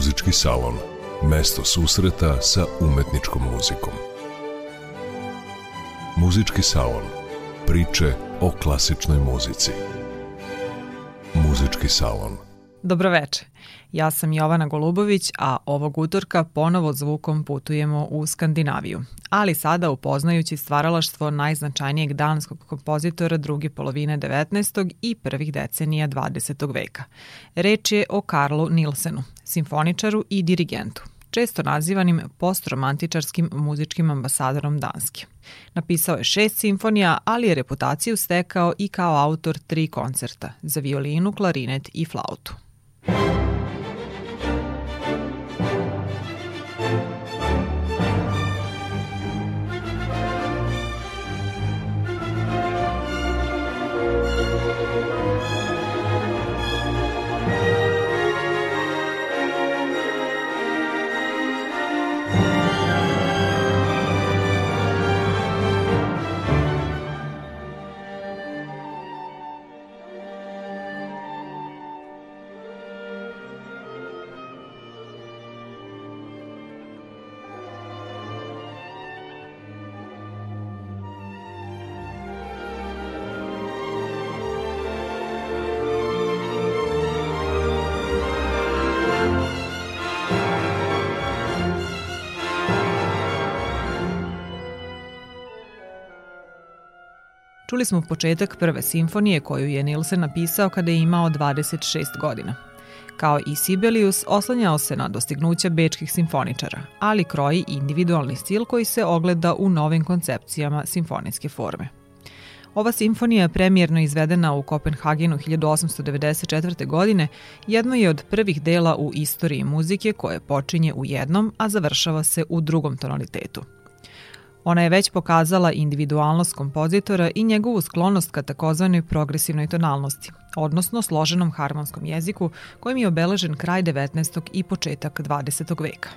Muzički salon. Mesto susreta sa umetničkom muzikom. Muzički salon. Priče o klasičnoj muzici. Muzički salon. Dobroveče. Ja sam Jovana Golubović, a ovog utorka ponovo zvukom putujemo u Skandinaviju, ali sada upoznajući stvaralaštvo najznačajnijeg danskog kompozitora druge polovine 19. i prvih decenija 20. veka. Reč je o Karlu Nilsenu, simfoničaru i dirigentu često nazivanim postromantičarskim muzičkim ambasadorom Danske. Napisao je šest simfonija, ali je reputaciju stekao i kao autor tri koncerta za violinu, klarinet i flautu. Čuli smo početak prve simfonije koju je Nilsen napisao kada je imao 26 godina. Kao i Sibelius, oslanjao se na dostignuća bečkih simfoničara, ali kroji individualni stil koji se ogleda u novim koncepcijama simfonijske forme. Ova simfonija premijerno izvedena u Kopenhagenu 1894. godine jedno je od prvih dela u istoriji muzike koje počinje u jednom, a završava se u drugom tonalitetu – Ona je već pokazala individualnost kompozitora i njegovu sklonost ka takozvanoj progresivnoj tonalnosti, odnosno složenom harmonskom jeziku kojim je obeležen kraj 19. i početak 20. veka.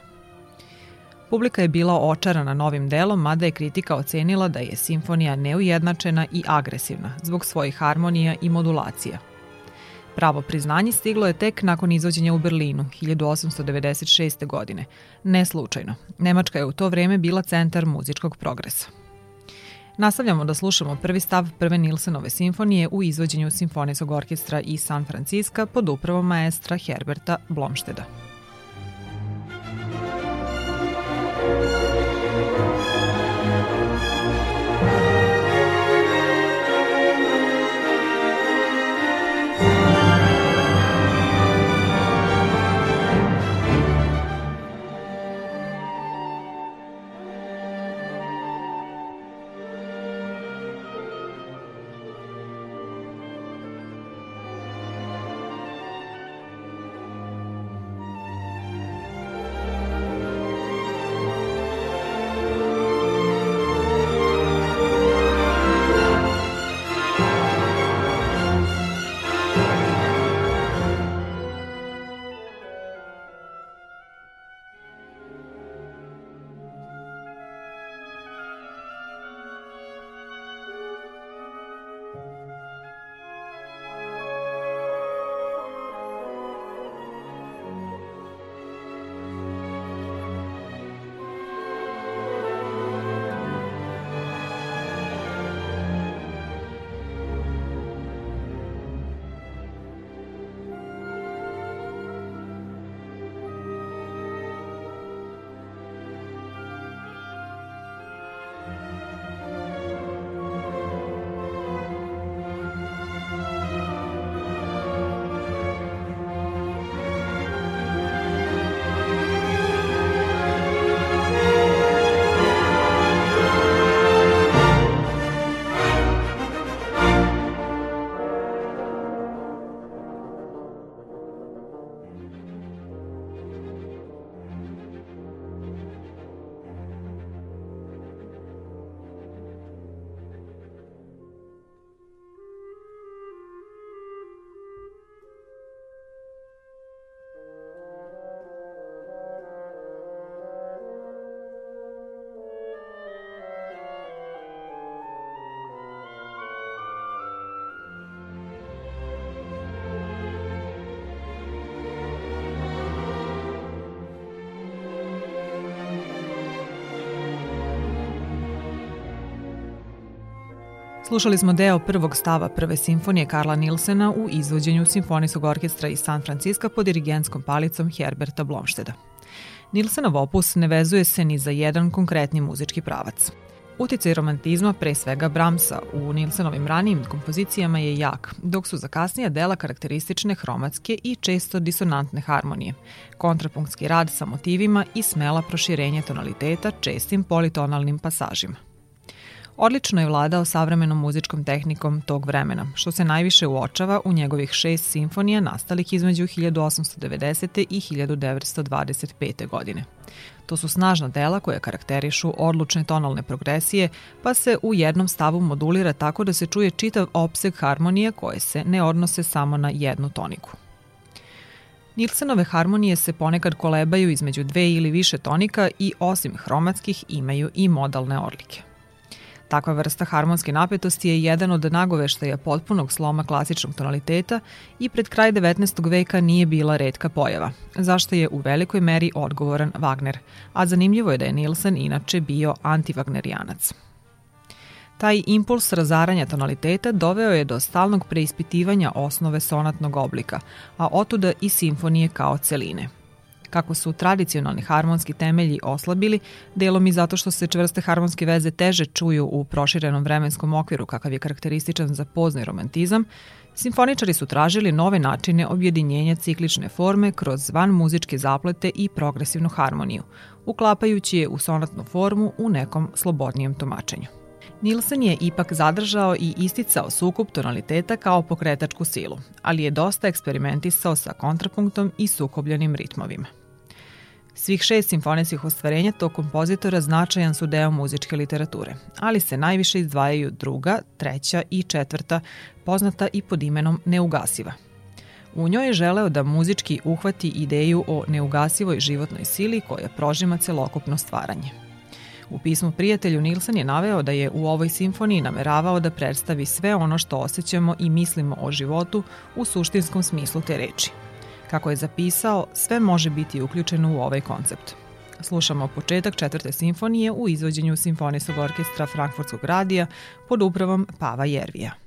Publika je bila očarana novim delom, mada je kritika ocenila da je simfonija neujednačena i agresivna zbog svojih harmonija i modulacija – Pravo priznanje stiglo je tek nakon izvođenja u Berlinu 1896. godine. Ne slučajno. Nemačka je u to vreme bila centar muzičkog progresa. Nastavljamo da slušamo prvi stav prve Nilsenove simfonije u izvođenju Simfonijskog orkestra iz San Franciska pod upravom maestra Herberta Blomšteda. Slušali smo deo prvog stava prve simfonije Karla Nilsena u izvođenju Simfonijskog orkestra iz San Francisco pod dirigenskom palicom Herberta Blomšteda. Nilsenov opus ne vezuje se ni za jedan konkretni muzički pravac. Uticaj romantizma, pre svega Bramsa, u Nilsenovim ranijim kompozicijama je jak, dok su za kasnija dela karakteristične hromatske i često disonantne harmonije, kontrapunktski rad sa motivima i smela proširenje tonaliteta čestim politonalnim pasažima. Odlično je vladao savremenom muzičkom tehnikom tog vremena, što se najviše uočava u njegovih šest simfonija nastalih između 1890. i 1925. godine. To su snažna dela koja karakterišu odlučne tonalne progresije, pa se u jednom stavu modulira tako da se čuje čitav opseg harmonije koje se ne odnose samo na jednu toniku. Nilsenove harmonije se ponekad kolebaju između dve ili više tonika i osim hromatskih imaju i modalne odlike. Takva vrsta harmonske napetosti je jedan od nagoveštaja potpunog sloma klasičnog tonaliteta i pred kraj 19. veka nije bila redka pojava, zašto je u velikoj meri odgovoran Wagner, a zanimljivo je da je Nilsen inače bio antivagnerianac. Taj impuls razaranja tonaliteta doveo je do stalnog preispitivanja osnove sonatnog oblika, a otuda i simfonije kao celine – kako su tradicionalni harmonski temelji oslabili, delom i zato što se čvrste harmonske veze teže čuju u proširenom vremenskom okviru kakav je karakterističan za pozni romantizam, Simfoničari su tražili nove načine objedinjenja ciklične forme kroz van muzičke zaplete i progresivnu harmoniju, uklapajući je u sonatnu formu u nekom slobodnijem tumačenju. Nilsen je ipak zadržao i isticao sukup tonaliteta kao pokretačku silu, ali je dosta eksperimentisao sa kontrapunktom i sukobljenim ritmovima. Svih šest simfonijskih ostvarenja tog kompozitora značajan su deo muzičke literature, ali se najviše izdvajaju druga, treća i četvrta, poznata i pod imenom Neugasiva. U njoj je želeo da muzički uhvati ideju o neugasivoj životnoj sili koja prožima celokupno stvaranje. U pismu prijatelju Nilsen je naveo da je u ovoj simfoniji nameravao da predstavi sve ono što osjećamo i mislimo o životu u suštinskom smislu te reči – Kako je zapisao, sve može biti uključeno u ovaj koncept. Slušamo početak četvrte simfonije u izvođenju Simfonijskog orkestra Frankfurtskog radija pod upravom Pava Jervija.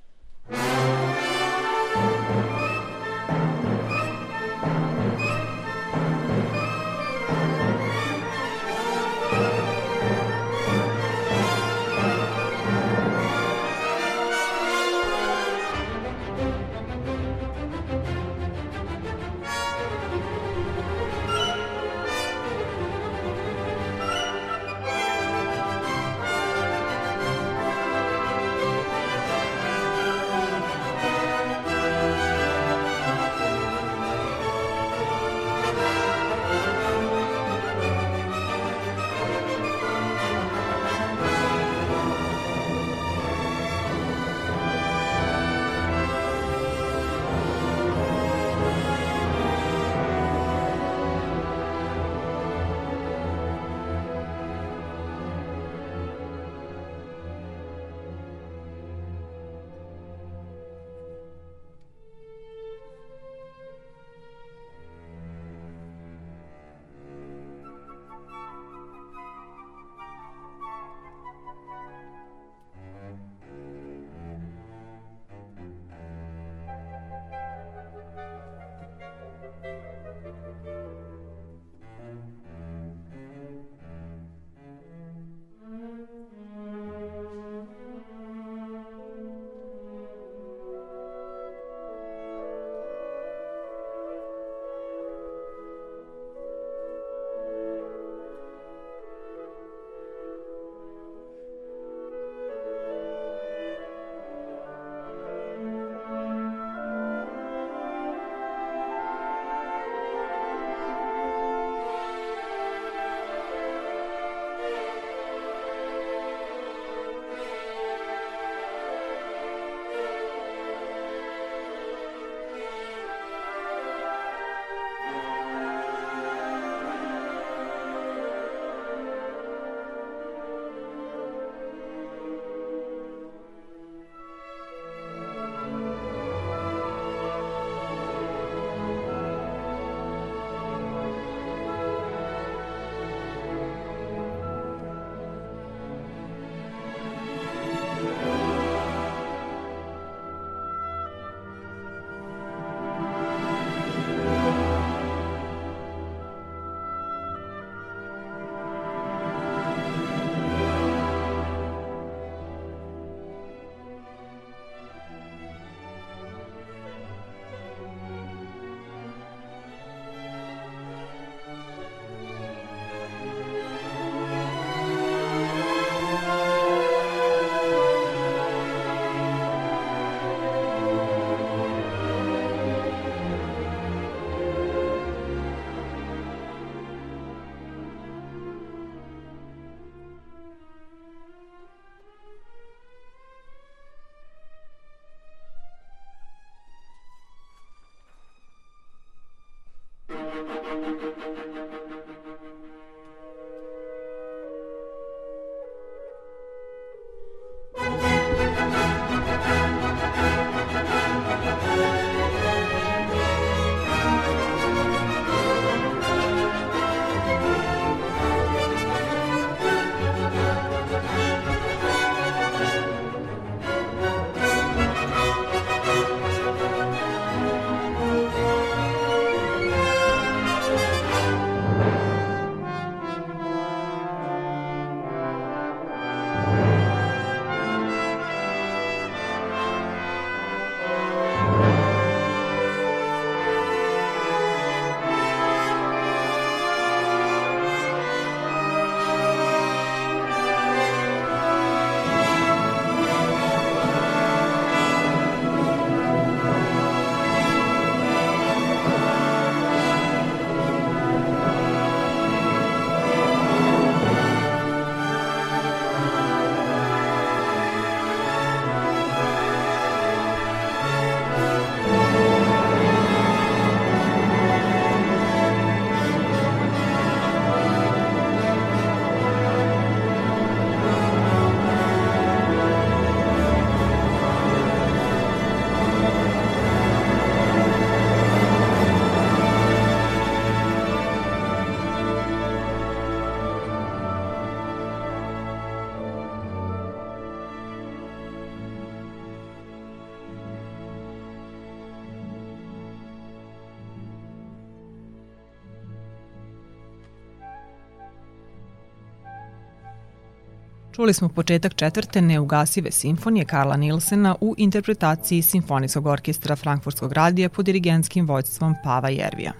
Čuli smo početak četvrte neugasive simfonije Karla Nilsena u interpretaciji Simfonijskog orkestra Frankfurtskog radija pod dirigenskim vojstvom Pava Jervija.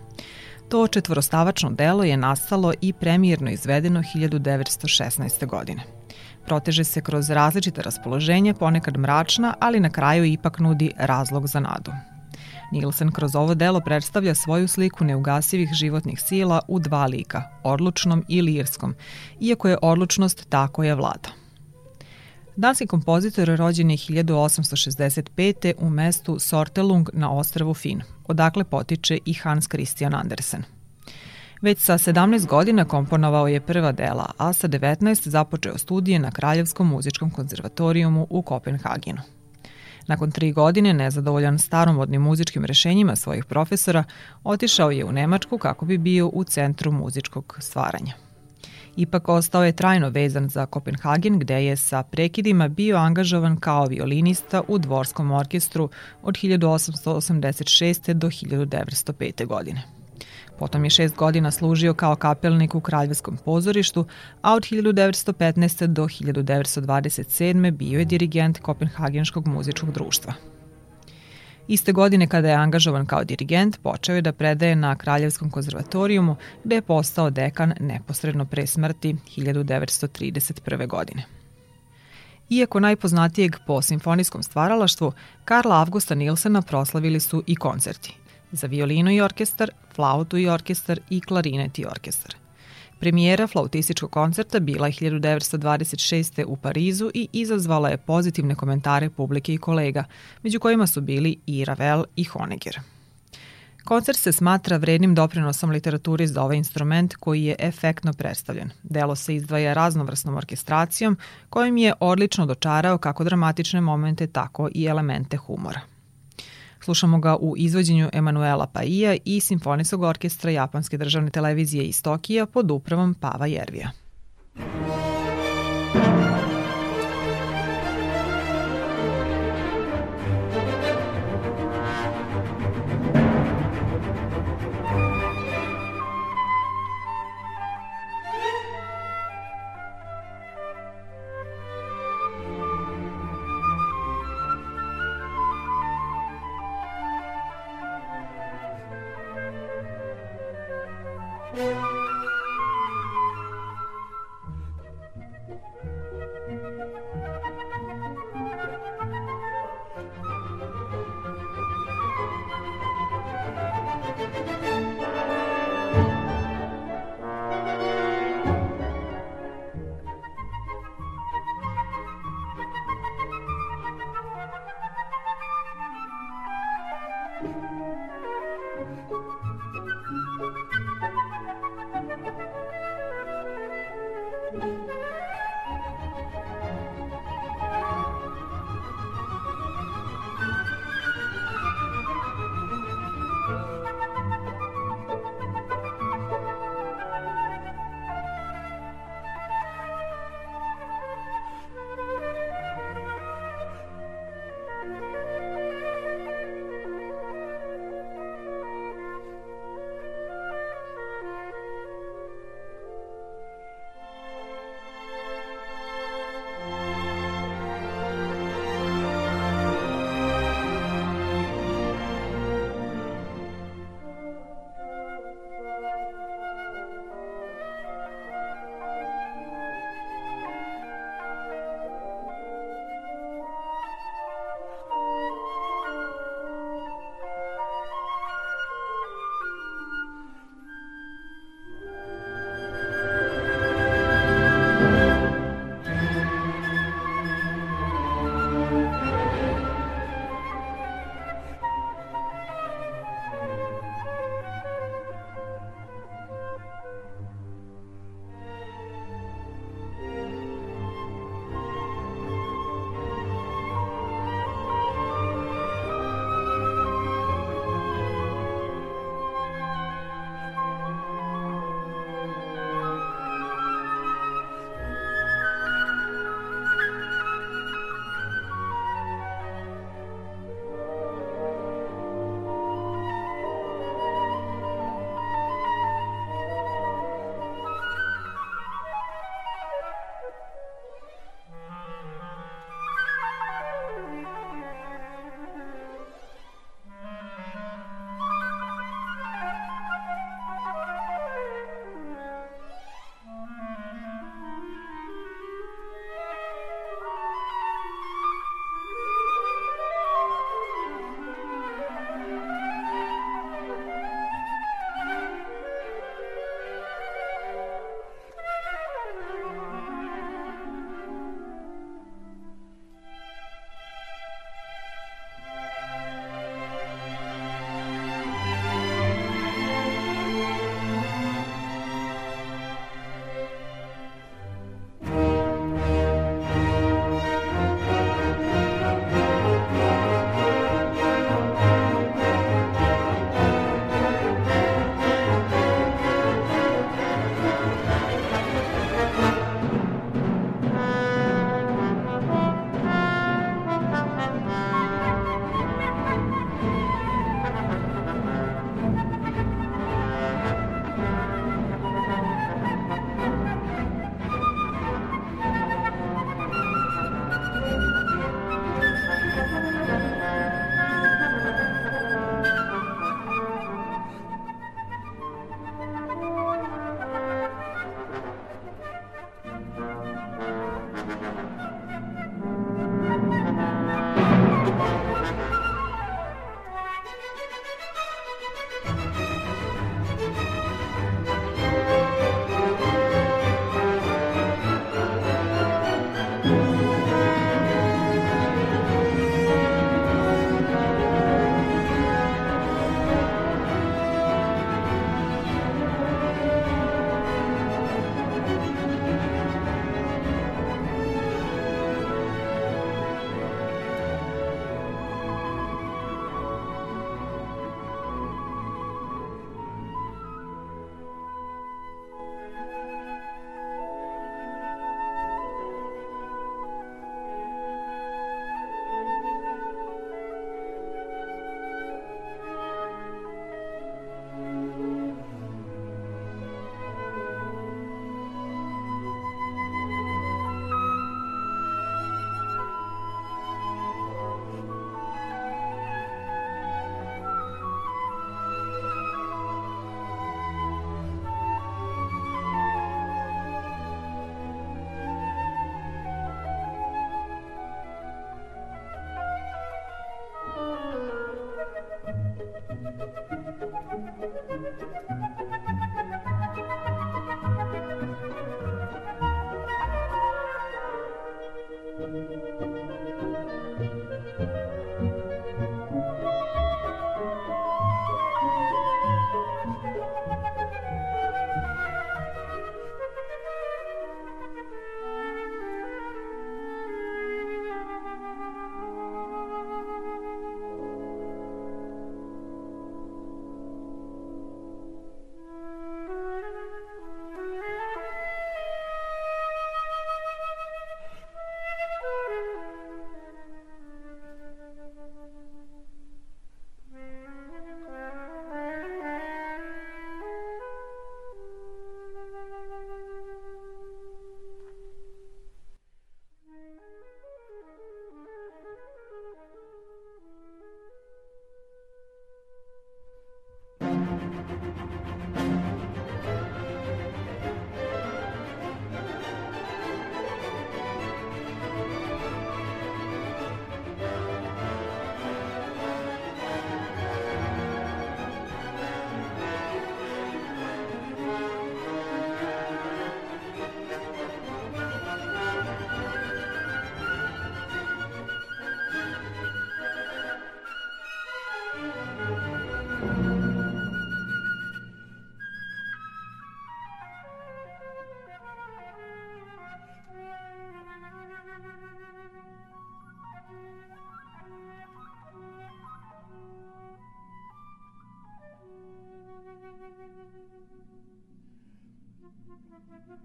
To četvorostavačno delo je nastalo i premijerno izvedeno 1916. godine. Proteže se kroz različite raspoloženje, ponekad mračna, ali na kraju ipak nudi razlog za nadu. Nielsen kroz ovo delo predstavlja svoju sliku neugasivih životnih sila u dva lika, odlučnom i lirskom, iako je odlučnost ta koja vlada. Danski kompozitor rođen je 1865. u mestu Sortelung na ostrvu Fin, odakle potiče i Hans Christian Andersen. Već sa 17 godina komponovao je prva dela, a sa 19 započeo studije na Kraljevskom muzičkom konzervatorijumu u Kopenhagenu. Nakon tri godine, nezadovoljan staromodnim muzičkim rešenjima svojih profesora, otišao je u Nemačku kako bi bio u centru muzičkog stvaranja. Ipak ostao je trajno vezan za Kopenhagen gde je sa prekidima bio angažovan kao violinista u dvorskom orkestru od 1886. do 1905. godine. Potom je šest godina služio kao kapelnik u Kraljevskom pozorištu, a od 1915. do 1927. bio je dirigent Kopenhagenskog muzičkog društva. Iste godine kada je angažovan kao dirigent, počeo je da predaje na Kraljevskom konzervatorijumu, gde je postao dekan neposredno pre smrti 1931. godine. Iako najpoznatijeg po simfonijskom stvaralaštvu, Karla Avgusta Nilsena proslavili su i koncerti – za violinu i orkestar, flautu i orkestar i klarinet i orkestar. Premijera flautističkog koncerta bila je 1926. u Parizu i izazvala je pozitivne komentare publike i kolega, među kojima su bili i Ravel i Honegger. Koncert se smatra vrednim doprinosom literaturi za ovaj instrument koji je efektno predstavljen. Delo se izdvaja raznovrsnom orkestracijom kojim je odlično dočarao kako dramatične momente, tako i elemente humora. Slušamo ga u izvođenju Emanuela Paija i Simfonijskog orkestra Japanske državne televizije iz Tokija pod upravom Pava Jervija. Thank you.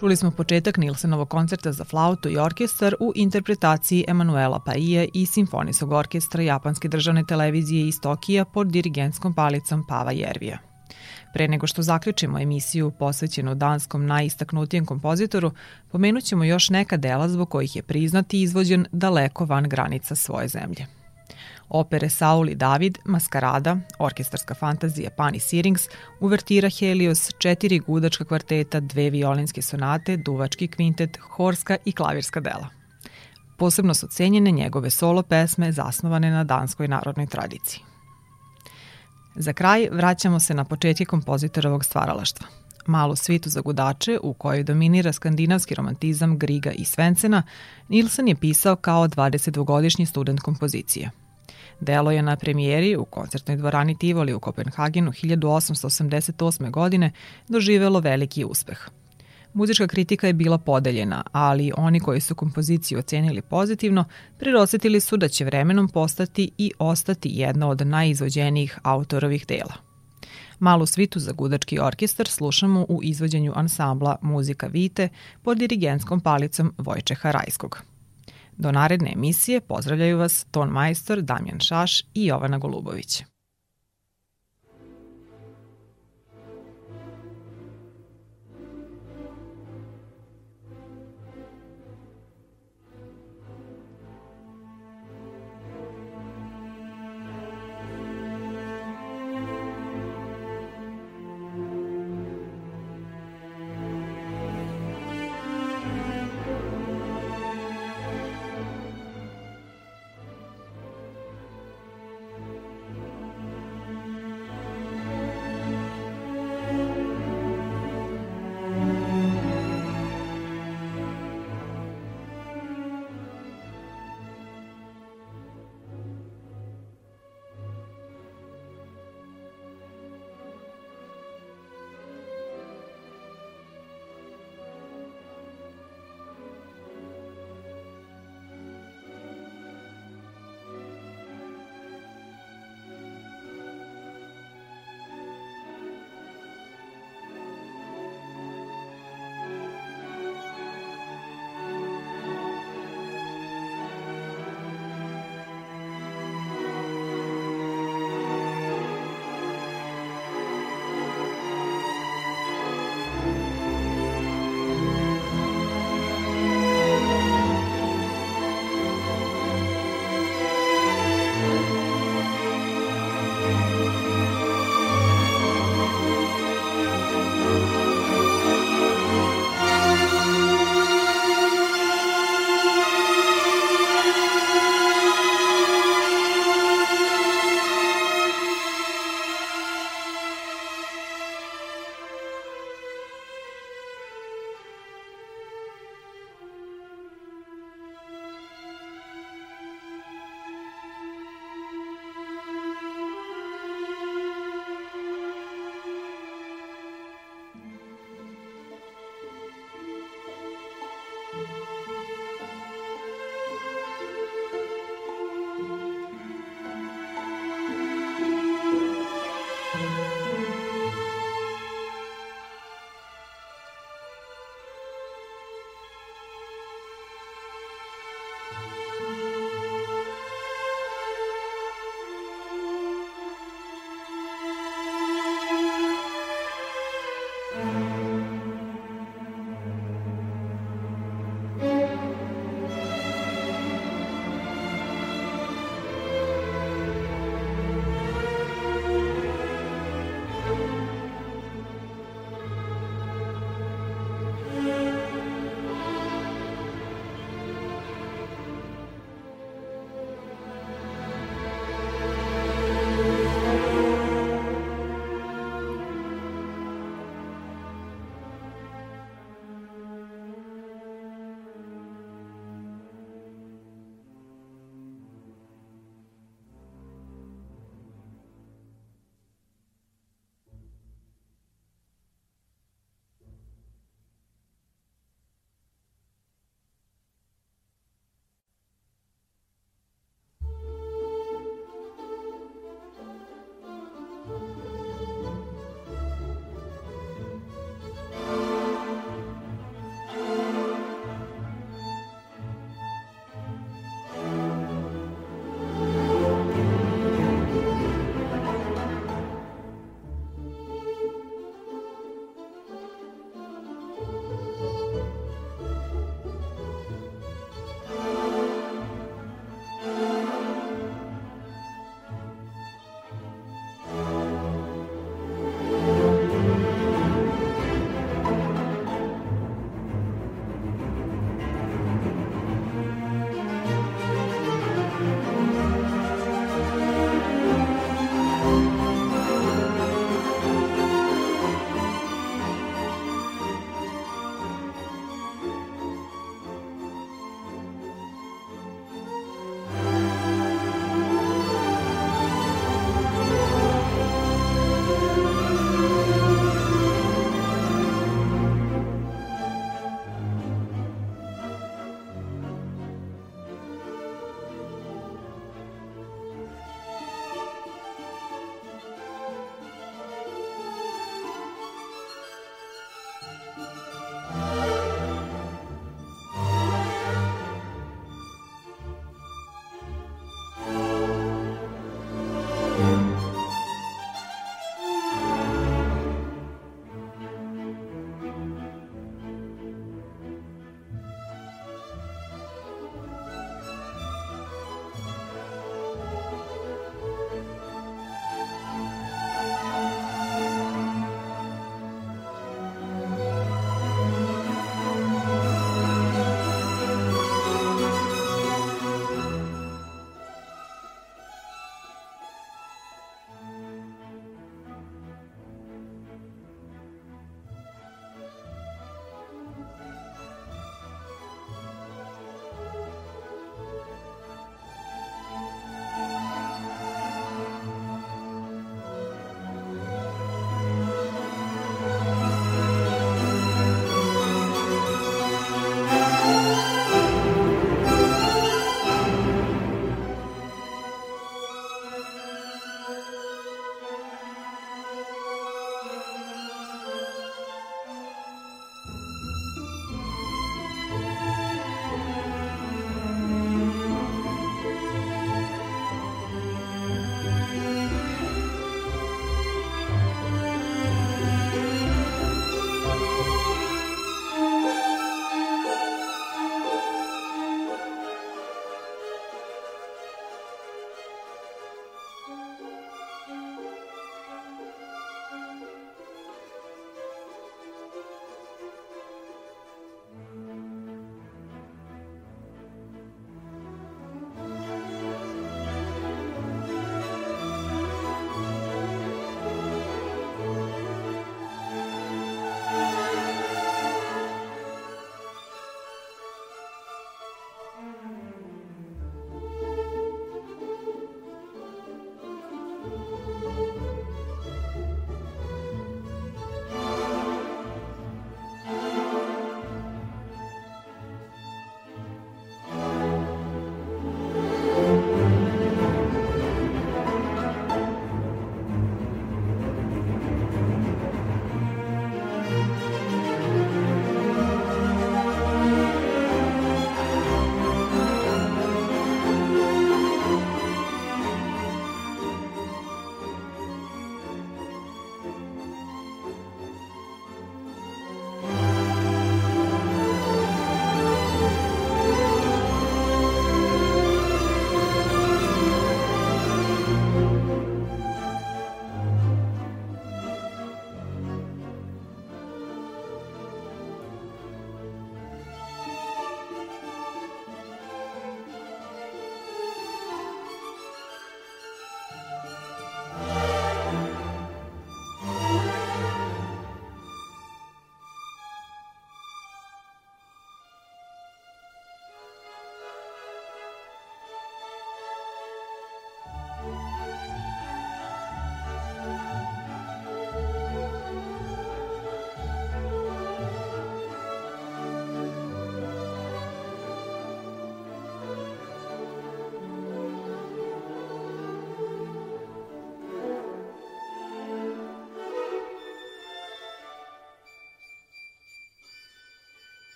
Čuli smo početak Nilsenovog koncerta za flautu i orkestar u interpretaciji Emanuela Paije i Simfonijskog orkestra Japanske državne televizije iz Tokija pod dirigentskom palicom Pava Jervija. Pre nego što zaključimo emisiju posvećenu danskom najistaknutijem kompozitoru, pomenut ćemo još neka dela zbog kojih je priznati i izvođen daleko van granica svoje zemlje opere Saul i David, Maskarada, orkestarska fantazija Pani Sirings, uvertira Helios, četiri gudačka kvarteta, dve violinske sonate, duvački kvintet, horska i klavirska dela. Posebno su cenjene njegove solo pesme zasnovane na danskoj narodnoj tradiciji. Za kraj vraćamo se na početke kompozitorovog stvaralaštva. Malu svitu za gudače, u kojoj dominira skandinavski romantizam Griga i Svencena, Nilsen je pisao kao 22-godišnji student kompozicije – Delo je na premijeri u koncertnoj dvorani Tivoli u Kopenhagenu 1888. godine doživelo veliki uspeh. Muzička kritika je bila podeljena, ali oni koji su kompoziciju ocenili pozitivno, prirosetili su da će vremenom postati i ostati jedna od najizvođenijih autorovih dela. Malu svitu za gudački orkestar slušamo u izvođenju ansambla Muzika Vite pod dirigenskom palicom Vojčeha Rajskog. Do naredne emisije pozdravljaju vas ton majstor Damjan Šaš i Jovana Golubović.